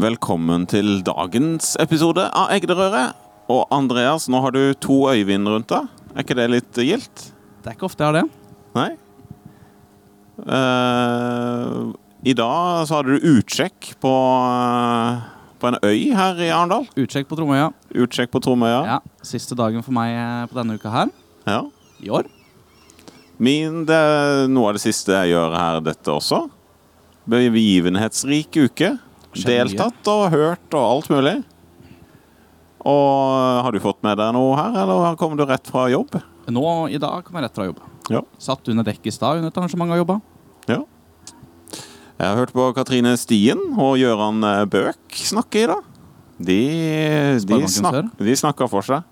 Velkommen til dagens episode av Egderøret. Og Andreas, nå har du to øyvind rundt deg. Er ikke det litt gildt? Det er ikke ofte jeg har det. Nei? Uh, I dag så hadde du utsjekk på, uh, på en øy her i Arendal. Utsjekk på Tromøya. Utsjekk på Tromøya. Ja. Siste dagen for meg eh, på denne uka her. Ja. I år. Min, det er noe av det siste jeg gjør her, dette også. Begivenhetsrik uke. Deltatt og hørt og alt mulig. Og har du fått med deg noe her, eller kommer du rett fra jobb? Nå i dag kom jeg rett fra jobb. Ja. Satt under dekk i stad under et arrangement og jobba. ja. Jeg har hørt på Katrine Stien og Gøran eh, Bøk snakke i dag. De, de, snak, de snakker for seg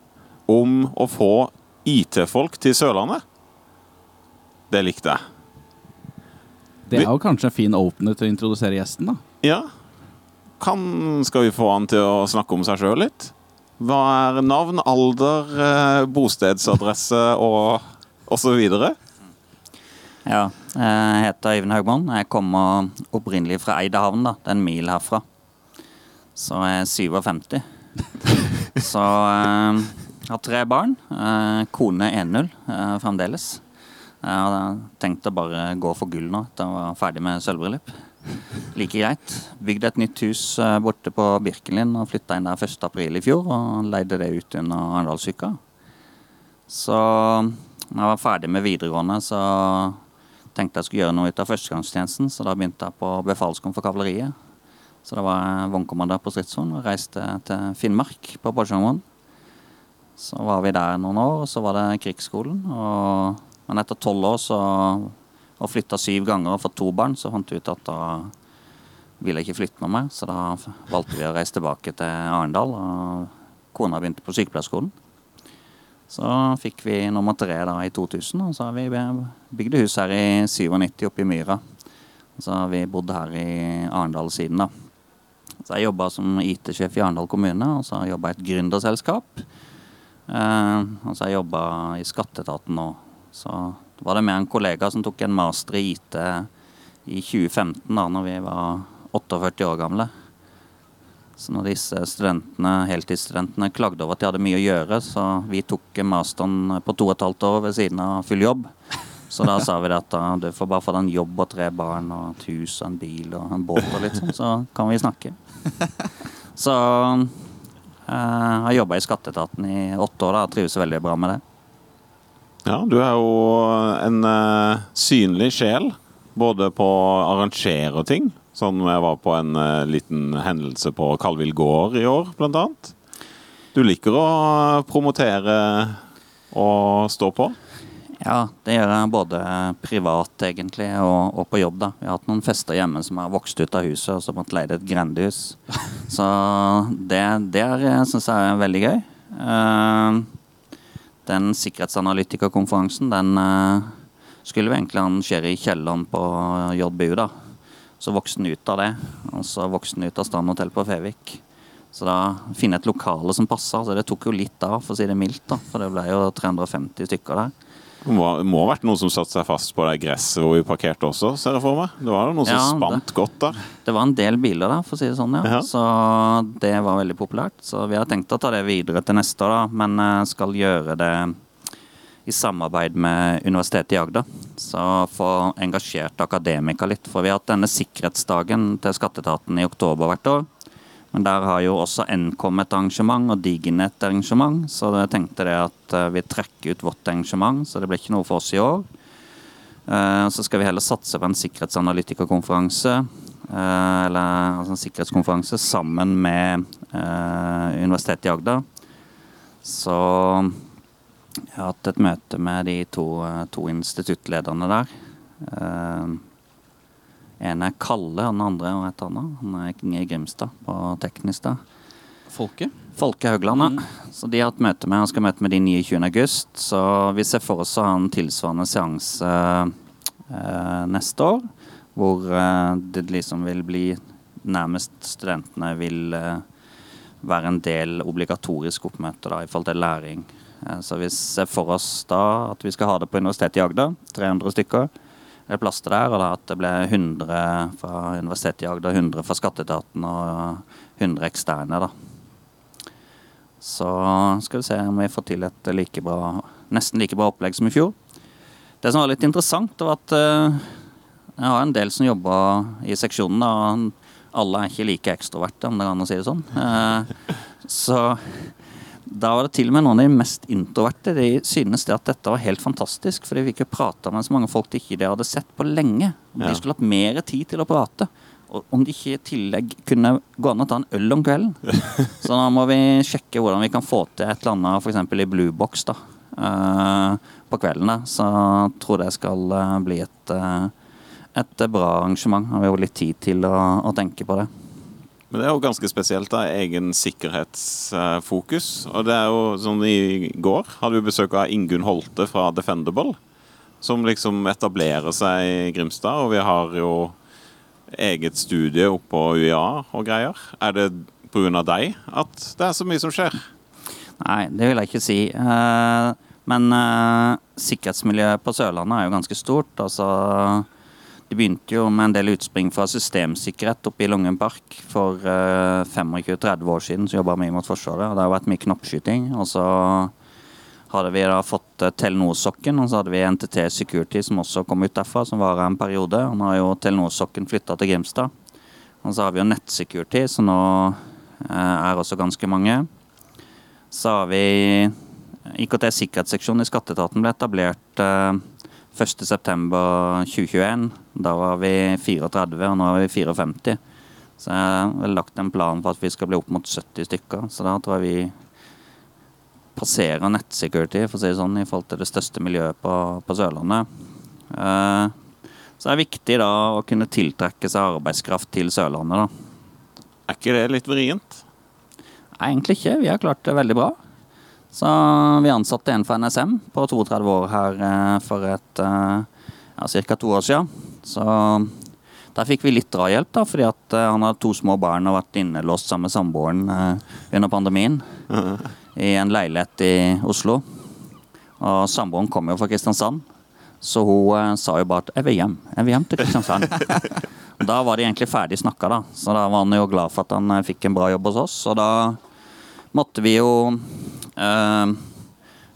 om å få IT-folk til Sørlandet. Det likte jeg. Det er jo kanskje en fin opener til å introdusere gjesten, da. Ja. Kan, skal vi få han til å snakke om seg sjøl litt? Hva er navn, alder, eh, bostedsadresse og osv.? Ja, jeg heter Øyvind Haugmann. Jeg kommer opprinnelig fra Eidehavn, da. Det er en mil herfra. Så jeg er 57. Så jeg har tre barn. Eh, Kone 1-0 eh, fremdeles. Jeg hadde tenkt å bare gå for gull nå etter jeg være ferdig med sølvbryllup. Like greit. Bygde et nytt hus eh, borte på Birkelin og flytta inn der 1. april i fjor. Og leide det ut under Arendalsuka. Så når jeg var ferdig med videregående, så tenkte jeg skulle gjøre noe ut av førstegangstjenesten, så da begynte jeg på befalskom for kavaleriet. Så da var jeg vognkommandør på stridsvogn og reiste til Finnmark på Porsgrunn. Så var vi der noen år, og så var det krigsskolen. Og, men etter tolv år så, og flytta syv ganger og fått to barn, så fant vi ut at da ville jeg ikke flytte med meg. Så da valgte vi å reise tilbake til Arendal, og kona begynte på sykepleierskolen. Så fikk vi nummer tre da i 2000, og så har vi bygd hus her i 97 oppe i Myra. Så har vi bodd her i Arendal siden, da. Så jeg jobba som IT-sjef i Arendal kommune, og så har jeg jobba i et gründerselskap. Eh, og så har jeg jobba i skatteetaten nå. Så var det med en kollega som tok en master i IT i 2015, da når vi var 48 år gamle. Så når disse studentene, heltidsstudentene klagde over at de hadde mye å gjøre, så vi tok masteren på to og et halvt år ved siden av full jobb. Så da sa vi at da, du får bare få deg en jobb og tre barn og et hus og en bil og en båt og litt sånn, så kan vi snakke. Så eh, jeg har jobba i skatteetaten i åtte år da, og trives veldig bra med det. Ja, du er jo en uh, synlig sjel, både på å arrangere ting. Sånn jeg var på en uh, liten hendelse på Kalvill gård i år, blant annet. Du liker å promotere og stå på. Ja, det gjør jeg både privat egentlig og, og på jobb. da. Vi har hatt noen fester hjemme som har vokst ut av huset, og så måtte leie et grendehus. Så det, det syns jeg er veldig gøy. Eh, den sikkerhetsanalytikerkonferansen, den eh, skulle vi egentlig arrangere i kjelleren på JBU, da. Så vokste den ut av det, og så vokste den ut av Strand på Fevik. Så da finne et lokale som passa. Så det tok jo litt av, for å si det mildt. da, For det ble jo 350 stykker der. Det må, må ha vært noen som satte seg fast på det gresset hvor vi parkerte også, ser jeg for meg. Det var noen som spant spant godt der. Det var en del biler der, for å si det sånn, ja. Ja. Så det var veldig populært. Så vi har tenkt å ta det videre til neste år, da. Men eh, skal gjøre det i samarbeid med Universitetet i Agder. Så få engasjert akademikere litt. For vi har hatt denne sikkerhetsdagen til skatteetaten i oktober hvert år. Men der har jo også Nkom et arrangement og Diginet et arrangement. Så jeg tenkte det at eh, vi trekker ut vårt arrangement, så det blir ikke noe for oss i år. Eh, Så skal vi heller satse på en sikkerhetsanalytikerkonferanse. eh, Eller altså en sikkerhetskonferanse sammen med Universitetet i Agder. Så jeg har hatt et møte med de to, to instituttlederne der. En er Kalle, og den andre er et annet. Han er i Grimstad, på Teknisk. da. Folke? Folke Haugland, ja. Så de har hatt møte med Han skal møte med de 29. august. Så vi ser for oss å ha en tilsvarende seanse eh, neste år. Hvor eh, det liksom vil bli Nærmest studentene vil eh, være en del obligatorisk oppmøte da, i forhold til læring. Eh, så vi ser for oss da at vi skal ha det på Universitetet i Agder. 300 stykker. Det er til der, og da at det ble 100 fra Universitetet i Agder, 100 fra Skatteetaten og 100 eksterne. da. Så skal vi se om vi får til et like bra, nesten like bra opplegg som i fjor. Det som var litt interessant, var at eh, jeg har en del som jobber i seksjonen. og Alle er ikke like ekstroverte, om det kan å si det sånn. Eh, så da var det til og med noen av de mest introverte. De synes det at dette var helt fantastisk, for de fikk jo prata med så mange folk de ikke hadde sett på lenge. Om de skulle hatt mer tid til å prate. Og om de ikke i tillegg kunne gå an å ta en øl om kvelden. Så da må vi sjekke hvordan vi kan få til et eller annet f.eks. i Blue Box da, eh, på kvelden. da. Så jeg tror det skal eh, bli et, eh, et bra arrangement. Har vi jo litt tid til å, å tenke på det. Men det er jo ganske spesielt, da. Egen sikkerhetsfokus. Og det er jo sånn i går hadde vi besøk av Ingunn Holte fra Defendable. Som liksom etablerer seg i Grimstad, og vi har jo eget studie oppå UiA og greier. Er det pga. deg at det er så mye som skjer? Nei, det vil jeg ikke si. Eh, Men eh, sikkerhetsmiljøet på Sørlandet er jo ganske stort. Altså, det begynte jo med en del utspring fra systemsikkerhet oppe i Lungen Park. For eh, 25-30 år siden så jobba vi mot Forsvaret, og det har vært mye knoppskyting. Og så hadde vi da fått eh, Telenor-sokken, og så hadde vi NTT Security som også kom ut derfra, som var en periode. Og nå har jo Telenor-sokken flytta til Grimstad. Og så har vi jo Nettsecurity, som nå eh, er også ganske mange. Så har vi IKT-sikkerhetsseksjonen i Skatteetaten ble etablert eh, 1.9.2021. Da var vi 34, og nå er vi 54. Så jeg har lagt en plan for at vi skal bli opp mot 70 stykker. Så da tror jeg vi passerer nettsecurity, for å si det sånn, i forhold til det største miljøet på, på Sørlandet. Eh, så det er viktig da å kunne tiltrekke seg arbeidskraft til Sørlandet, da. Er ikke det litt vrient? Nei, egentlig ikke. Vi har klart det veldig bra. Så vi ansatte en fra NSM på 32 år her eh, for et eh, ja, ca. to år siden. Så der fikk vi litt drahjelp, da, fordi at eh, han hadde to små barn og vært innelåst sammen med samboeren eh, under pandemien. I en leilighet i Oslo. Og samboeren kom jo fra Kristiansand. Så hun eh, sa jo bare at 'jeg vil hjem'. Jeg vil hjem til Kristiansand. Da var de egentlig ferdig snakka, da. Så da var han jo glad for at han fikk en bra jobb hos oss. Og da måtte vi jo eh,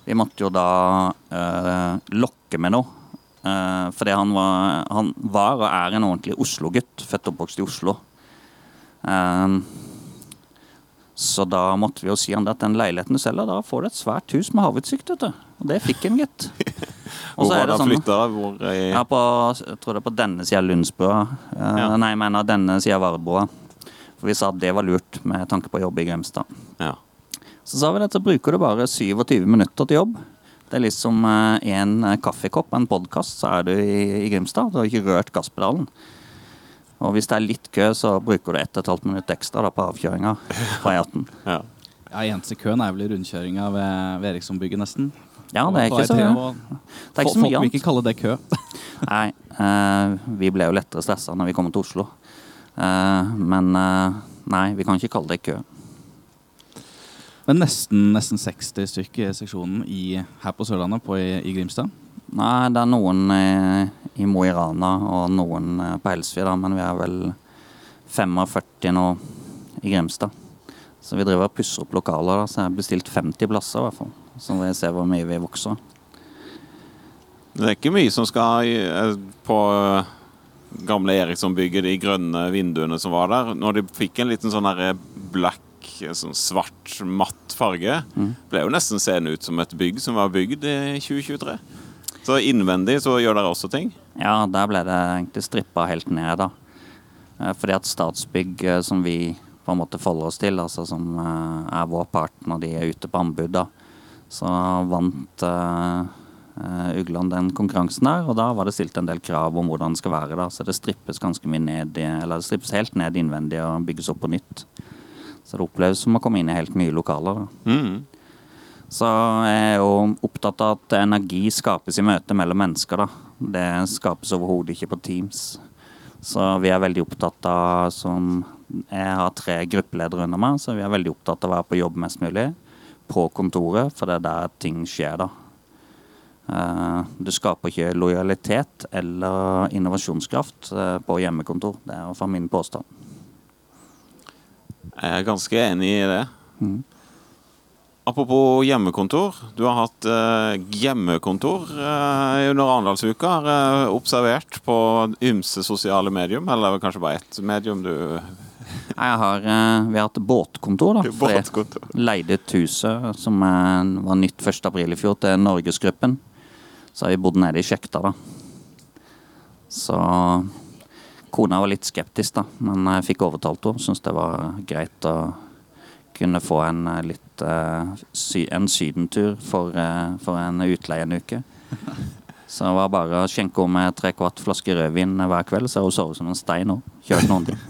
Vi måtte jo da eh, lokke med noe. Eh, fordi han var, han var og er en ordentlig Oslo-gutt. Født og oppvokst i Oslo. Uh, så da måtte vi jo si han det at den leiligheten du selger, da får du et svært hus med havutsikt. vet du. Og det fikk han, gitt. Hvor var det han sånn- flytta? Hvor i ja, på, jeg tror det er på denne sida av Lundsbrua. Uh, Ja. Nei, jeg mener denne sida av Vardbrua. For vi sa at det var lurt med tanke på å jobbe i Grimstad. Ja. Så sa vi det, så bruker du bare 27 minutter til jobb. Det er liksom én kaffekopp, en podkast, så er du i, i Grimstad. Du har ikke rørt gasspedalen. Og hvis det er litt kø, så bruker du 1 12 minutt ekstra da, på avkjøringa fra E18. ja. Ja, Eneste køen er vel i rundkjøringa ved, ved Erikssonbygget, nesten. Ja, det er ikke så mye. Det er ikke så Folk vil ikke kalle det kø. Nei, eh, vi ble jo lettere stressa når vi kom til Oslo. Eh, men eh, nei, vi kan ikke kalle det kø. Men nesten, nesten 60 stykker i seksjonen i, her på Sørlandet, på, i, i Grimstad. Nei, det er noen i, i Mo i Rana og noen eh, på Helsfyr, da, men vi er vel 45 nå i Grimstad. Så vi driver og pusser opp lokaler, da, så jeg har bestilt 50 plasser i hvert fall. Så vi ser hvor mye vi vokser. Det er ikke mye som skal eh, på eh, gamle Eriksson-bygget, de grønne vinduene som var der. Når de fikk en liten sånn derre black, sånn svart, matt farge, ble jo nesten seende ut som et bygg som var bygd i 2023. Så innvendig så gjør dere også ting. Ja, der ble det egentlig strippa helt ned, da. Eh, Fordi at Statsbygg, eh, som vi på en måte forholder oss til, altså som eh, er vår part når de er ute på anbud, da, så vant uh, Ugland den konkurransen der, og da var det stilt en del krav om hvordan det skal være. da, Så det strippes ganske mye ned, eller det strippes helt ned innvendig og bygges opp på nytt. Så det oppleves som å komme inn i helt nye lokaler. da. Mm. Så jeg er jo opptatt av at energi skapes i møte mellom mennesker. da. Det skapes overhodet ikke på Teams. Så vi er veldig opptatt av som Jeg har tre gruppeledere under meg, så vi er veldig opptatt av å være på jobb mest mulig. På kontoret, for det er der ting skjer, da. Eh, du skaper ikke lojalitet eller innovasjonskraft eh, på hjemmekontor. Det er fra min påstand. Jeg er ganske enig i det. Apropos hjemmekontor. Du har hatt eh, hjemmekontor eh, under Arendalsuka. Har jeg observert på ymse sosiale medium, eller kanskje bare ett medium du Jeg har, eh, vi har hatt båtkontor. da. for jeg Båtkontor. Leide ut huset som eh, var nytt 1. april i fjor, til Norgesgruppen. Så har vi bodd nede i Sjekta, da. Så kona var litt skeptisk, da, men jeg fikk overtalt henne. Syns det var greit å kunne få en eh, litt eh, en sydentur for, eh, for en utleie en uke. Så det var bare å skjenke henne med tre kvart flaske rødvin hver kveld, så har hun sovet som en stein nå. Kjørt noen ting.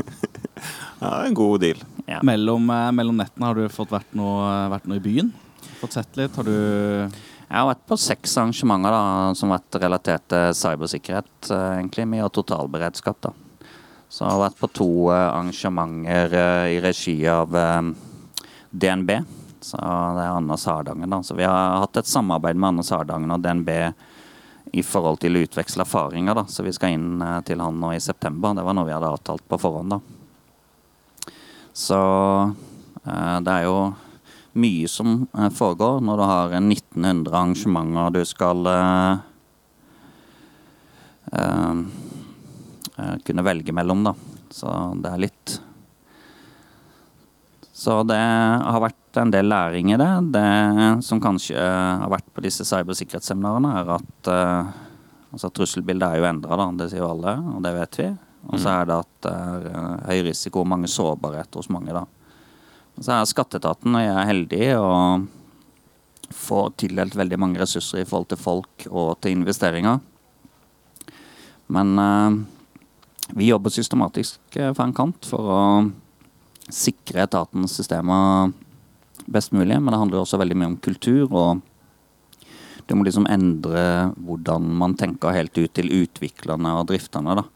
Ja, en god deal. Ja. Mellom, mellom nettene har du fått vært noe, vært noe i byen? Fått sett litt? Har du Jeg har vært på seks arrangementer da, som har vært relatert til cybersikkerhet, egentlig, mye av totalberedskap. da. Så jeg har vært på to eh, arrangementer eh, i regi av eh, DNB. Så det er Anders Hardangen, da. Så vi har hatt et samarbeid med Anders Hardangen og DNB i forhold til å utveksle erfaringer. da. Så vi skal inn til han nå i september. Det var noe vi hadde avtalt på forhånd. da. Så det er jo mye som foregår når du har 1900 arrangementer du skal uh, eh, kunne velge mellom, da. Så det er litt Så det har vært en del læring i det. Det som kanskje har vært på disse cybersikkerhetsseminarene, er at eh, altså trusselbildet er jo endra, da. Det sier jo alle, og det vet vi. Og så er det at det er eh, høy risiko og mange sårbarheter hos mange, da. Så er Skatteetaten og jeg er heldig og får tildelt veldig mange ressurser i forhold til folk og til investeringer. Men eh, vi jobber systematisk eh, fra en kant for å sikre etatens systemer best mulig. Men det handler også veldig mye om kultur, og det må liksom endre hvordan man tenker helt ut til utviklerne og drifterne. da.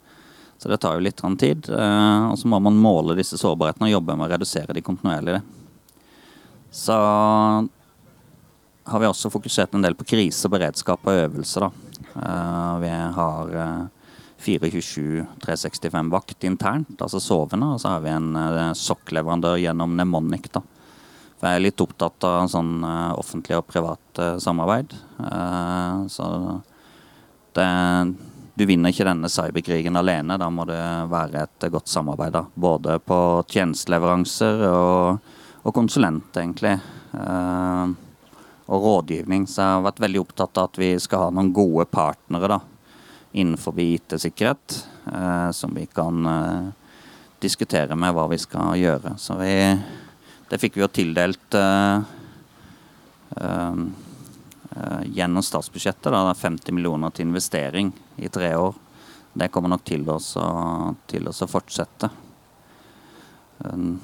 Så det tar jo litt tid. eh, og så må man måle disse sårbarhetene og jobbe med å redusere de kontinuerlig. Så har vi også fokusert en del på krise, beredskap og øvelse. da. Eh, vi har eh, 427-365 vakt internt, altså sovende, og så har vi en uh, sokkleverandør gjennom Nemonic. da. For jeg er litt opptatt av sånn eh, offentlig og privat eh, samarbeid. Eh, så det du vinner ikke denne cyberkrigen alene. Da må det være et godt samarbeid. da. Både på tjenesteleveranser og, og konsulent, egentlig. Eh, og rådgivning. Så jeg har vært veldig opptatt av at vi skal ha noen gode partnere da, innenfor IT-sikkerhet. Eh, som vi kan eh, diskutere med hva vi skal gjøre. Så vi, det fikk vi jo tildelt eh, gjennom statsbudsjettet. Da, det er 50 millioner til investering i tre år. Det kommer nok til oss å, til oss å fortsette. Um,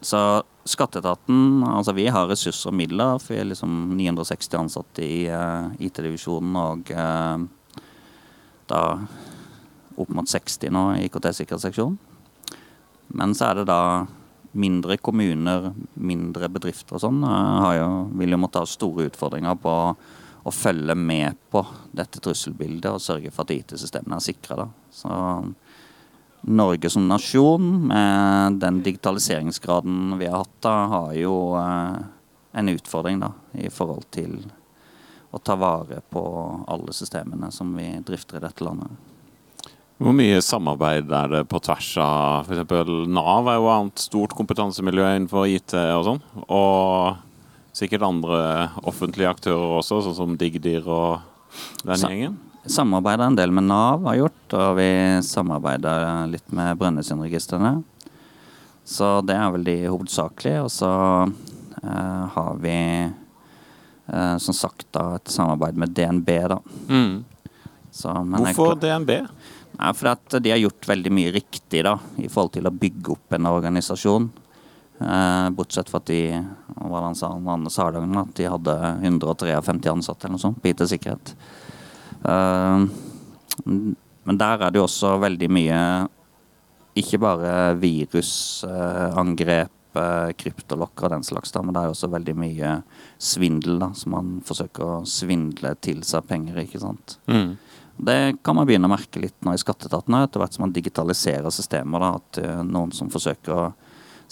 så Skatteetaten altså Vi har ressurser og midler. For vi er liksom 960 ansatte i IT-divisjonen og da opp mot 60 nå i IKT-sikkerhetsseksjonen. Men så er det da mindre kommuner, mindre bedrifter og sånn, eh, vil jo måtte ha store utfordringer på å følge med på dette trusselbildet og sørge for at IT-systemene er sikra. Så Norge som nasjon, med den digitaliseringsgraden vi har hatt, da, har jo eh, en utfordring da, i forhold til å ta vare på alle systemene som vi drifter i dette landet. Hvor mye samarbeid er det på tvers av f.eks. Nav er jo annet stort kompetansemiljø innenfor IT og sånn. Og sikkert andre offentlige aktører også, sånn som Digdir og den Sa- gjengen. Samarbeider en del med Nav har gjort, og vi samarbeider litt med Brønnøysundregistrene. Så det er vel de hovedsakelige. Og så eh, har vi eh, som sagt da et samarbeid med DNB, da. Mm. Så, jeg Hvorfor klar- DNB? Nei, for at de har gjort veldig mye riktig da, i forhold til å bygge opp en organisasjon. Eh, bortsett fra at de hva han sa, Anders Hardagen, at de hadde 153 ansatte eller noe sånt på IT-sikkerhet. Eh, men der er det jo også veldig mye ikke bare virusangrep type kryptolokker og den slags, da, men det er jo også veldig mye svindel, da, så man forsøker å svindle til seg penger, ikke sant. Mm. Det kan man begynne å merke litt nå i skatteetaten, etter hvert som man digitaliserer systemer. Da, at uh, noen som forsøker å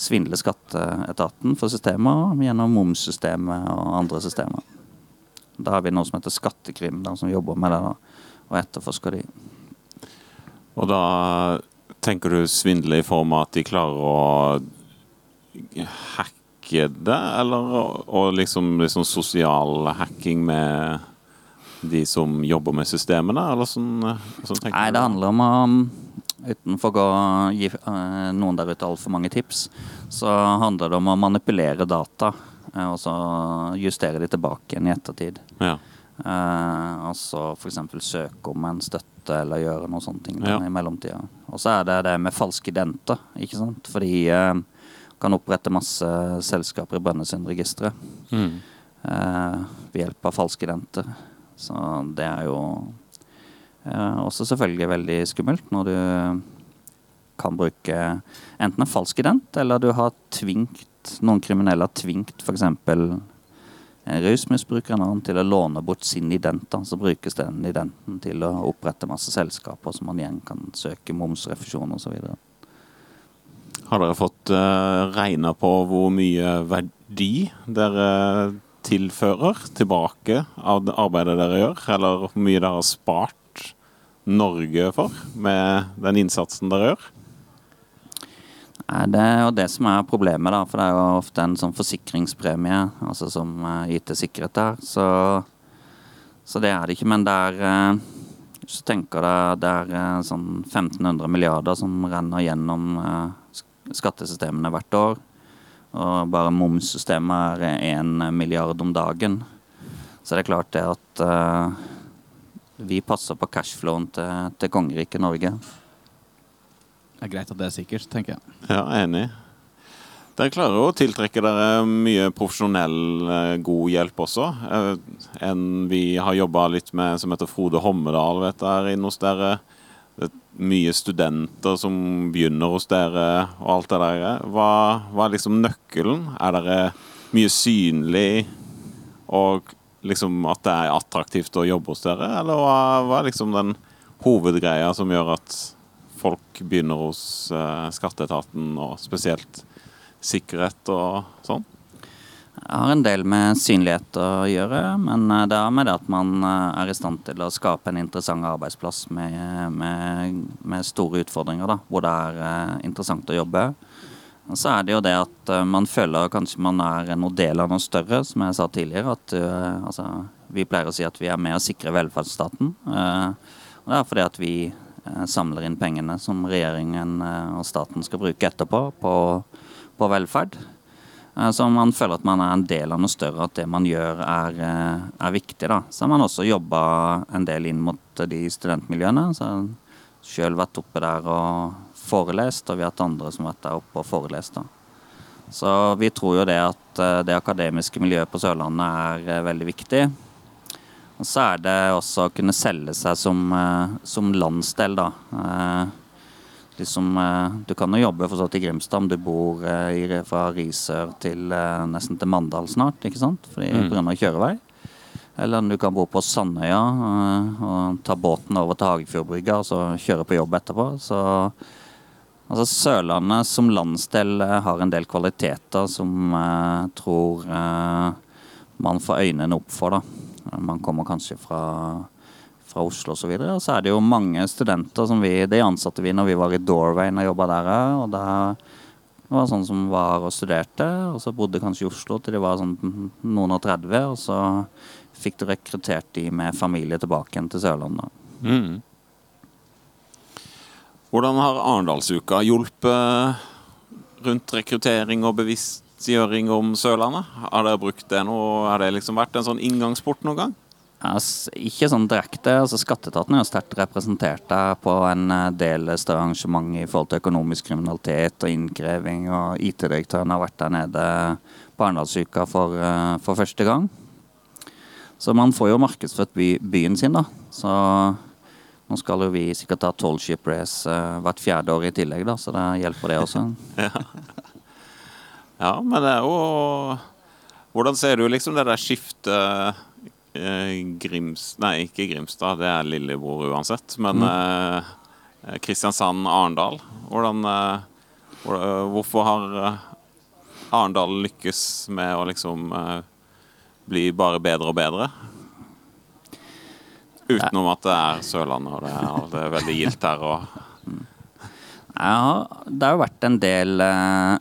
svindle skatteetaten for systemer gjennom momssystemet og andre systemer. Da har vi noe som heter Skattekrim, da, som jobber med det da, og etterforsker de. Og da tenker du svindle i form av at de klarer å hacke det, eller og liksom, liksom sosial hacking med de som jobber med systemene, eller sånn? sånn Nei, det handler om å Utenfor å gi uh, noen der ute altfor mange tips, så handler det om å manipulere data. Uh, og så justere de tilbake igjen i ettertid. Ja. Uh, altså f.eks. søke om en støtte eller gjøre noe sånt ting Ja. i mellomtida. Og så er det det med falske identer, ikke sant. Fordi uh, kan opprette masse selskaper i Brønnøysundregisteret Mm. uh, ved hjelp av falske identer. Så det er jo eh, også selvfølgelig veldig skummelt når du kan bruke enten en falsk ident, eller du har tvingt noen kriminelle har tvingt f.eks. en rusmisbruker en annen til å låne bort sin ident. Da. Så brukes den identen til å opprette masse selskaper som man igjen kan søke momsrefusjon osv. Har dere fått uh, regna på hvor mye verdi dere tilfører tilbake av det arbeidet dere gjør? Eller hvor mye dere har spart Norge for med den innsatsen dere gjør? Det er jo det som er problemet, da. For det er jo ofte en sånn forsikringspremie, altså som eh, IT-sikkerhet der. Så, så det er det ikke. Men det er eh, Hvis du tenker deg det er eh, sånn 1500 milliarder som renner gjennom eh, skattesystemene hvert år. Og bare momssystemet er én milliard om dagen. Så det er klart det at uh, vi passer på cashflowen til, til kongeriket Norge. Det er greit at det er sikkert, tenker jeg. Ja, enig. Dere klarer å tiltrekke dere mye profesjonell, eh, god hjelp også. Eh, En vi har jobba litt med, som heter Frode Hommedal, vet jeg, inne hos dere. Mye studenter som begynner hos dere, og alt det der. Hva, hva er liksom nøkkelen? Er dere mye synlig, og liksom at det er attraktivt å jobbe hos dere? Eller hva, hva er liksom den hovedgreia som gjør at folk begynner hos eh, skatteetaten, og spesielt sikkerhet og sånn? Har en del med synlighet å gjøre, men eh, det er med det at man eh, er i stand til å skape en interessant arbeidsplass med, med, med store utfordringer, da, hvor det er eh, interessant å jobbe. Og så er det jo det at man føler kanskje man er noe del av noe større, som jeg sa tidligere. At altså, vi pleier å si at vi er med å sikre velferdsstaten. og det er fordi at vi samler inn pengene som regjeringen og staten skal bruke etterpå på, på velferd. Eh, Så man føler at man er en del av noe større, at det man gjør er, eh, er viktig. da. Så har man også jobba en del inn mot de studentmiljøene. Så jeg har sjøl vært oppe der og forelest, og vi har hatt andre som har vært der oppe og forelest. da. Så vi tror jo det at eh, det akademiske miljøet på Sørlandet er veldig viktig. Og så er det også å kunne selge seg som, som landsdel, da. Liksom, du kan jo jobbe for så i Grimstad om du bor eh, i, fra Risør til eh, nesten til Mandal snart, ikke sant? Fordi Mm. av kjørevei. Eller du kan bo på Sandøya og ta båten over til Hagefjordbrygga og så kjøre på jobb etterpå. Så altså Sørlandet som landsdel har en del kvaliteter som jeg tror man får øynene opp for. da. Man kommer kanskje fra fra Oslo osv. Og, og så er det jo mange studenter som vi De ansatte vi når vi var i Doorway og jobba der. Og det var sånne som var og studerte, og så bodde kanskje i Oslo til de var sånn noen og 30. Og så fikk du rekruttert de med familie tilbake igjen til Sørlandet. Mm. Hvordan har Arendalsuka hjulpet rundt rekruttering og bevisstgjøring om Sørlandet? Har dere brukt det nå? Har det liksom vært en sånn inngangsport noen gang? Altså, ikke sånn direkte. altså Skatteetaten er jo sterkt representert der på en eh, del større arrangement i forhold til økonomisk kriminalitet og innkreving. Og IT-direktøren har vært der nede på Arendalsuka for, eh, for første gang. Så man får jo markedsført by, byen sin, da. Så nå skal jo vi sikkert ha tolv ship race eh, hvert fjerde år i tillegg, da, så det hjelper det også. Ja, men det er jo Hvordan ser du liksom det der skiftet Grims... Nei, ikke Grimstad, det er lillebror uansett. Men eh, Kristiansand-Arendal. Hvordan, eh, Hvorfor har eh, Arendal lykkes med å liksom eh, bli bare bedre og bedre? Utenom at det er Sørlandet, og det er, det er veldig gildt her. Og, Ja, det har jo vært en del eh,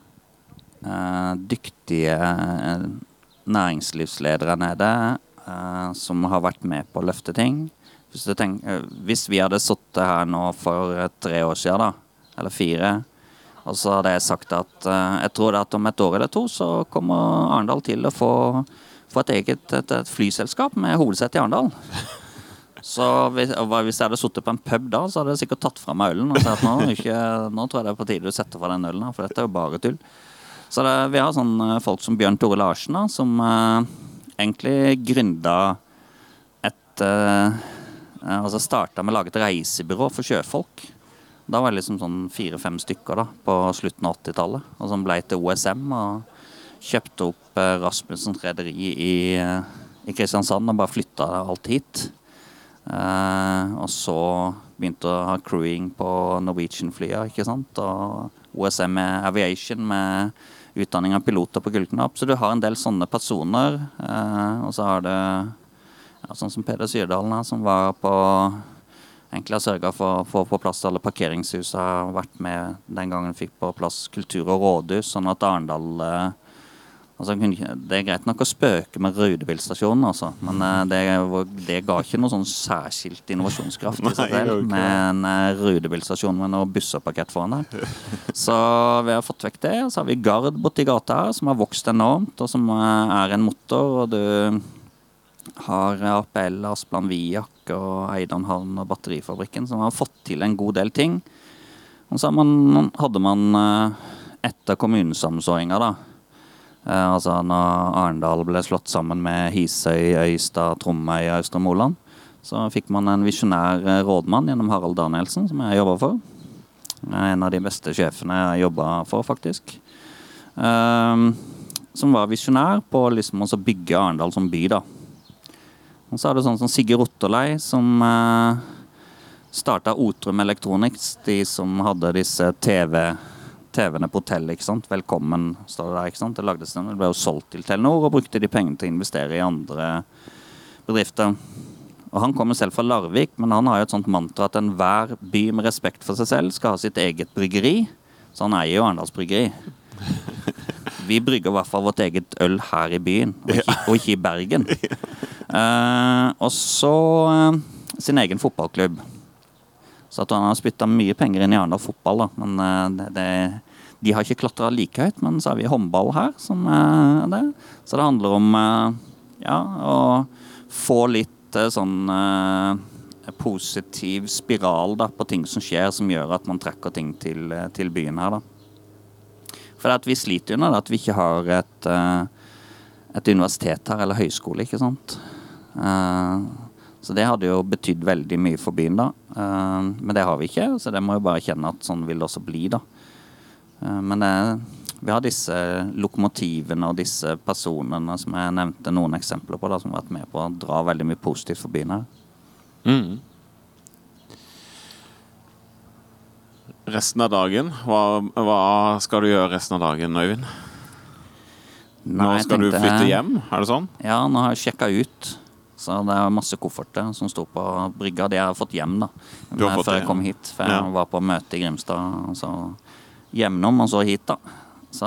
eh, dyktige eh, næringslivsledere nede eh, som har vært med på å løfte ting. Hvis, du tenk, eh, hvis vi hadde sittet her nå for eh, tre år siden, da, eller fire, og så hadde jeg sagt at eh, jeg tror at om et år eller to så kommer Arendal til å få, få et eget et, et flyselskap med hovedsete i Arendal. Så hvis, hvis jeg hadde sittet på en pub da, så hadde jeg sikkert tatt fra meg ølen og sagt nå, ikke, nå tror jeg det er på tide du setter fra den ølen for dette er jo bare tull. Så det, vi har sånn eh, folk som Bjørn Tore Larsen, da, som eh, egentlig gründa et eh, eh, Altså starta med å lage et reisebyrå for sjøfolk. Da var det liksom sånn fire-fem stykker da, på slutten av 80-tallet. Og som ble til OSM og kjøpte opp eh, Rasmussens rederi i, i Kristiansand og bare flytta alt hit. Eh, og så begynte å ha crewing på Norwegian-flya, ikke sant. Og OSM Aviation med utdanning av piloter på Gullknapp. Så du har en del sånne personer. Eh, og så har du ja, sånn som Peder Syrdalen, som var på Egentlig har sørga for å få på plass alle parkeringshus. Har vært med den gangen fikk på plass kultur- og rådhus, sånn at Arendal eh, Altså, det er greit nok å spøke med Rudebilstasjonen, altså, men eh, det, det ga ikke noe sånn særskilt innovasjonskraft i seg selv. Med en eh, med noe bussepakett foran der. Så vi har fått vekk det. Så har vi Gard borti gata her, som har vokst enormt, og som eh, er en motor. Og du har APL, Asplan Viak og Eidan Havn og Batterifabrikken, som har fått til en god del ting. Og så man, hadde man eh, etter kommunesammenslåinga, da eh, Altså når Arendal ble slått sammen med Hisøy, Øystad, Tromøy og Østre Moland, så fikk man en visjonær eh, rådmann gjennom Harald Danielsen, som jeg jobba for. Eh, En av de beste sjefene jeg jobba for, faktisk. Ehm, som var visjonær på liksom å bygge Arendal som by, da. Og så er det sånn som Sigurd Otterlei, som uh, starta Otrum Electronics. De som hadde disse TV, TV-ene på hotellet. ikke sant? Velkommen, står det der. ikke sant? Det, lagdes, det ble jo solgt til Telenor og brukte de pengene til å investere i andre bedrifter. Og Han kommer selv fra Larvik, men han har jo et sånt mantra at enhver by med respekt for seg selv skal ha sitt eget bryggeri. Så han eier jo Arendals Bryggeri. Vi brygger i hvert fall vårt eget øl her i byen, og ikke, og ikke i Bergen. Uh, og så uh, sin egen fotballklubb. Så at han har spytta mye penger inn i Arendal fotball, da. Men eh, det, det, de har ikke klatra like høyt, men så har vi håndball her, som er det. Så det handler om eh, ja, å få litt eh, sånn eh, positiv spiral da, på ting som skjer, som gjør at man trekker ting til, eh, til byen her, da. For at vi sliter det at vi ikke har et, eh, et universitet her, eller høyskole, ikke sant. Eh, Så det hadde jo betydd veldig mye for byen, da. Eh, Men det har vi ikke, så det må jo bare kjenne at sånn vil det også bli, da. Eh, Men det, vi har disse lokomotivene og disse personene som jeg nevnte noen eksempler på, da, som har vært med på å dra veldig mye positivt for byen her. Mm. Resten av dagen, hva, hva skal du gjøre resten av dagen, Øyvind? Nå Nei, skal skal du flytte hjem, er det sånn? Ja, nå har jeg sjekka ut. Så det er masse kofferter som står på brygga. De har jeg fått hjem, da. Eh, fått Før det, jeg kom hit. For jeg Ja. var på møte i Grimstad. Så hjemnom, og så hit, da. Så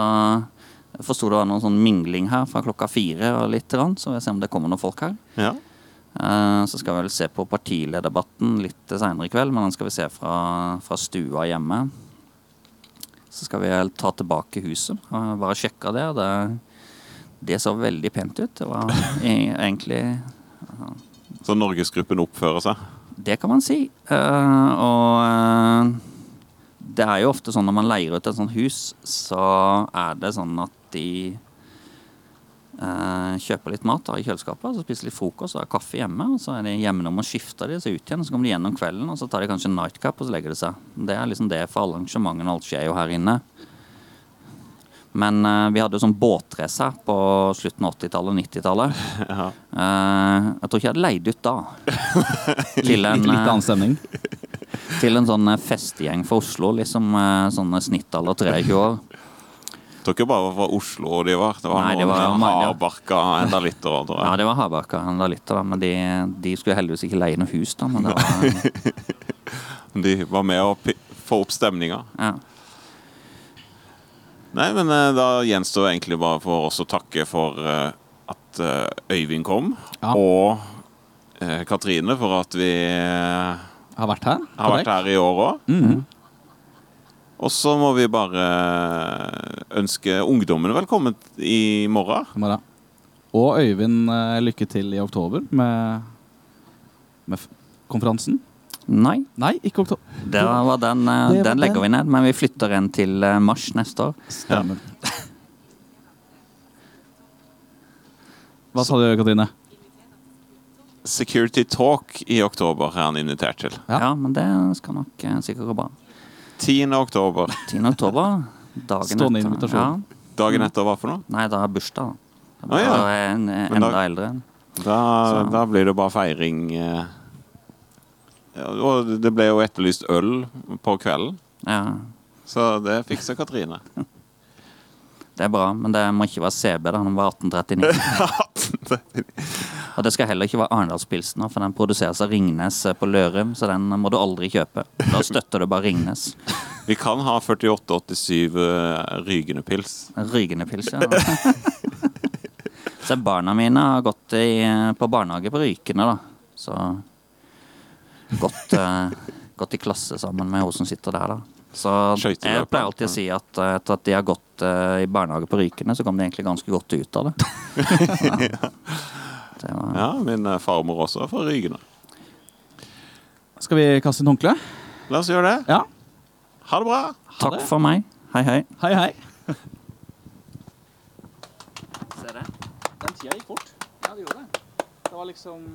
jeg forsto det var noen sånn mingling her fra klokka fire og litt, så jeg ser om det kommer noen folk her. Ja. Eh, Så skal vi vel se på partilederdebatten litt seinere i kveld, men den skal vi se fra, fra stua hjemme. Så skal vi ta tilbake huset. og Bare sjekke det. Det, det så veldig pent ut. Det var e- egentlig Så Norgesgruppen oppfører seg? Det kan man si. Eh, og eh, det er jo ofte sånn når man leier ut et sånt hus, så er det sånn at de eh, kjøper litt mat da, i kjøleskapet, så spiser litt frokost og har kaffe hjemme. og Så er de hjemme om og skifter de seg ut igjen, så kommer de gjennom kvelden, og så tar de kanskje en nightcap og så legger de seg. Det er liksom det for alle arrangementene, alt skjer jo her inne. Men eh, vi hadde jo sånn båtrace her på slutten av 80-tallet og 90-tallet. Ja. Eh, jeg tror ikke jeg hadde leid ut da. til, en, Litt eh, annen stemning. Til en sånn festegjeng festgjeng fra Oslo, liksom eh, sånn snittalder 23 år. Jeg tror ikke bare var fra Oslo de var. Det var Nei, det noen var- ja. hardbarka enda litt òg, tror Ja, det var Hardbarka, enda litt, men de, de skulle heldigvis ikke leie noe hus, da. Men det var, De var med å få opp stemninga. ja. Nei, men eh, da gjenstår det egentlig bare for oss å takke for eh, at eh, Øyvind kom, Ja. og eh, Katrine for at vi eh, Har vært her. har vært her i år òg. Mhm. Og så må vi bare ønske ungdommen velkommen i morgen. Morgen. Og Øyvind, eh, lykke til i oktober med, med konferansen. Nei, Nei, ikke oktober. det var den, eh, Det var den legger den. vi ned, men vi flytter en til eh, mars neste år. Stemmer. Hva sa du, Katrine? Security Talk i oktober er han invitert til. Ja. Ja, men det skal nok eh, sikkert gå bra. 10. oktober. 10. oktober, dagen Stående etter. invitasjon. Ja. Dagen etter hva for noe? Nei, da er bursdag. da. Å, ja. Da er jeg en, eh, Men da- enda eldre. Da, Så- da blir det bare feiring. eh. Ja, og det ble jo etterlyst øl på kvelden, Ja, så det fikser Katrine. det er bra, men det må ikke være CB, da. Han var 1839. Og det skal heller ikke være Arendalspilsner, for den produseres av Ringnes eh, på Lørum, så den må du aldri kjøpe. Da støtter du bare Ringnes. Vi kan ha 4887 uh, Rygende pils. Rygende pils, ja. Så barna mine har gått i, på barnehage på Rykene, da. Så gått, eh, gått i klasse sammen med hun som sitter der, da. Så jeg pleier alltid å si at eh, etter at de har gått eh, i barnehage på Rykene, så kom de egentlig ganske godt ut av det. Det var, Ja, min eh, farmor også er fra Rygene. Skal vi kaste inn håndkle? La oss gjøre det. Ja. Ha det bra. Ha takk det. for meg. Hei, hei. Hei, hei. Se det. Den tida gikk fort. Ja, det gjorde det. Det var liksom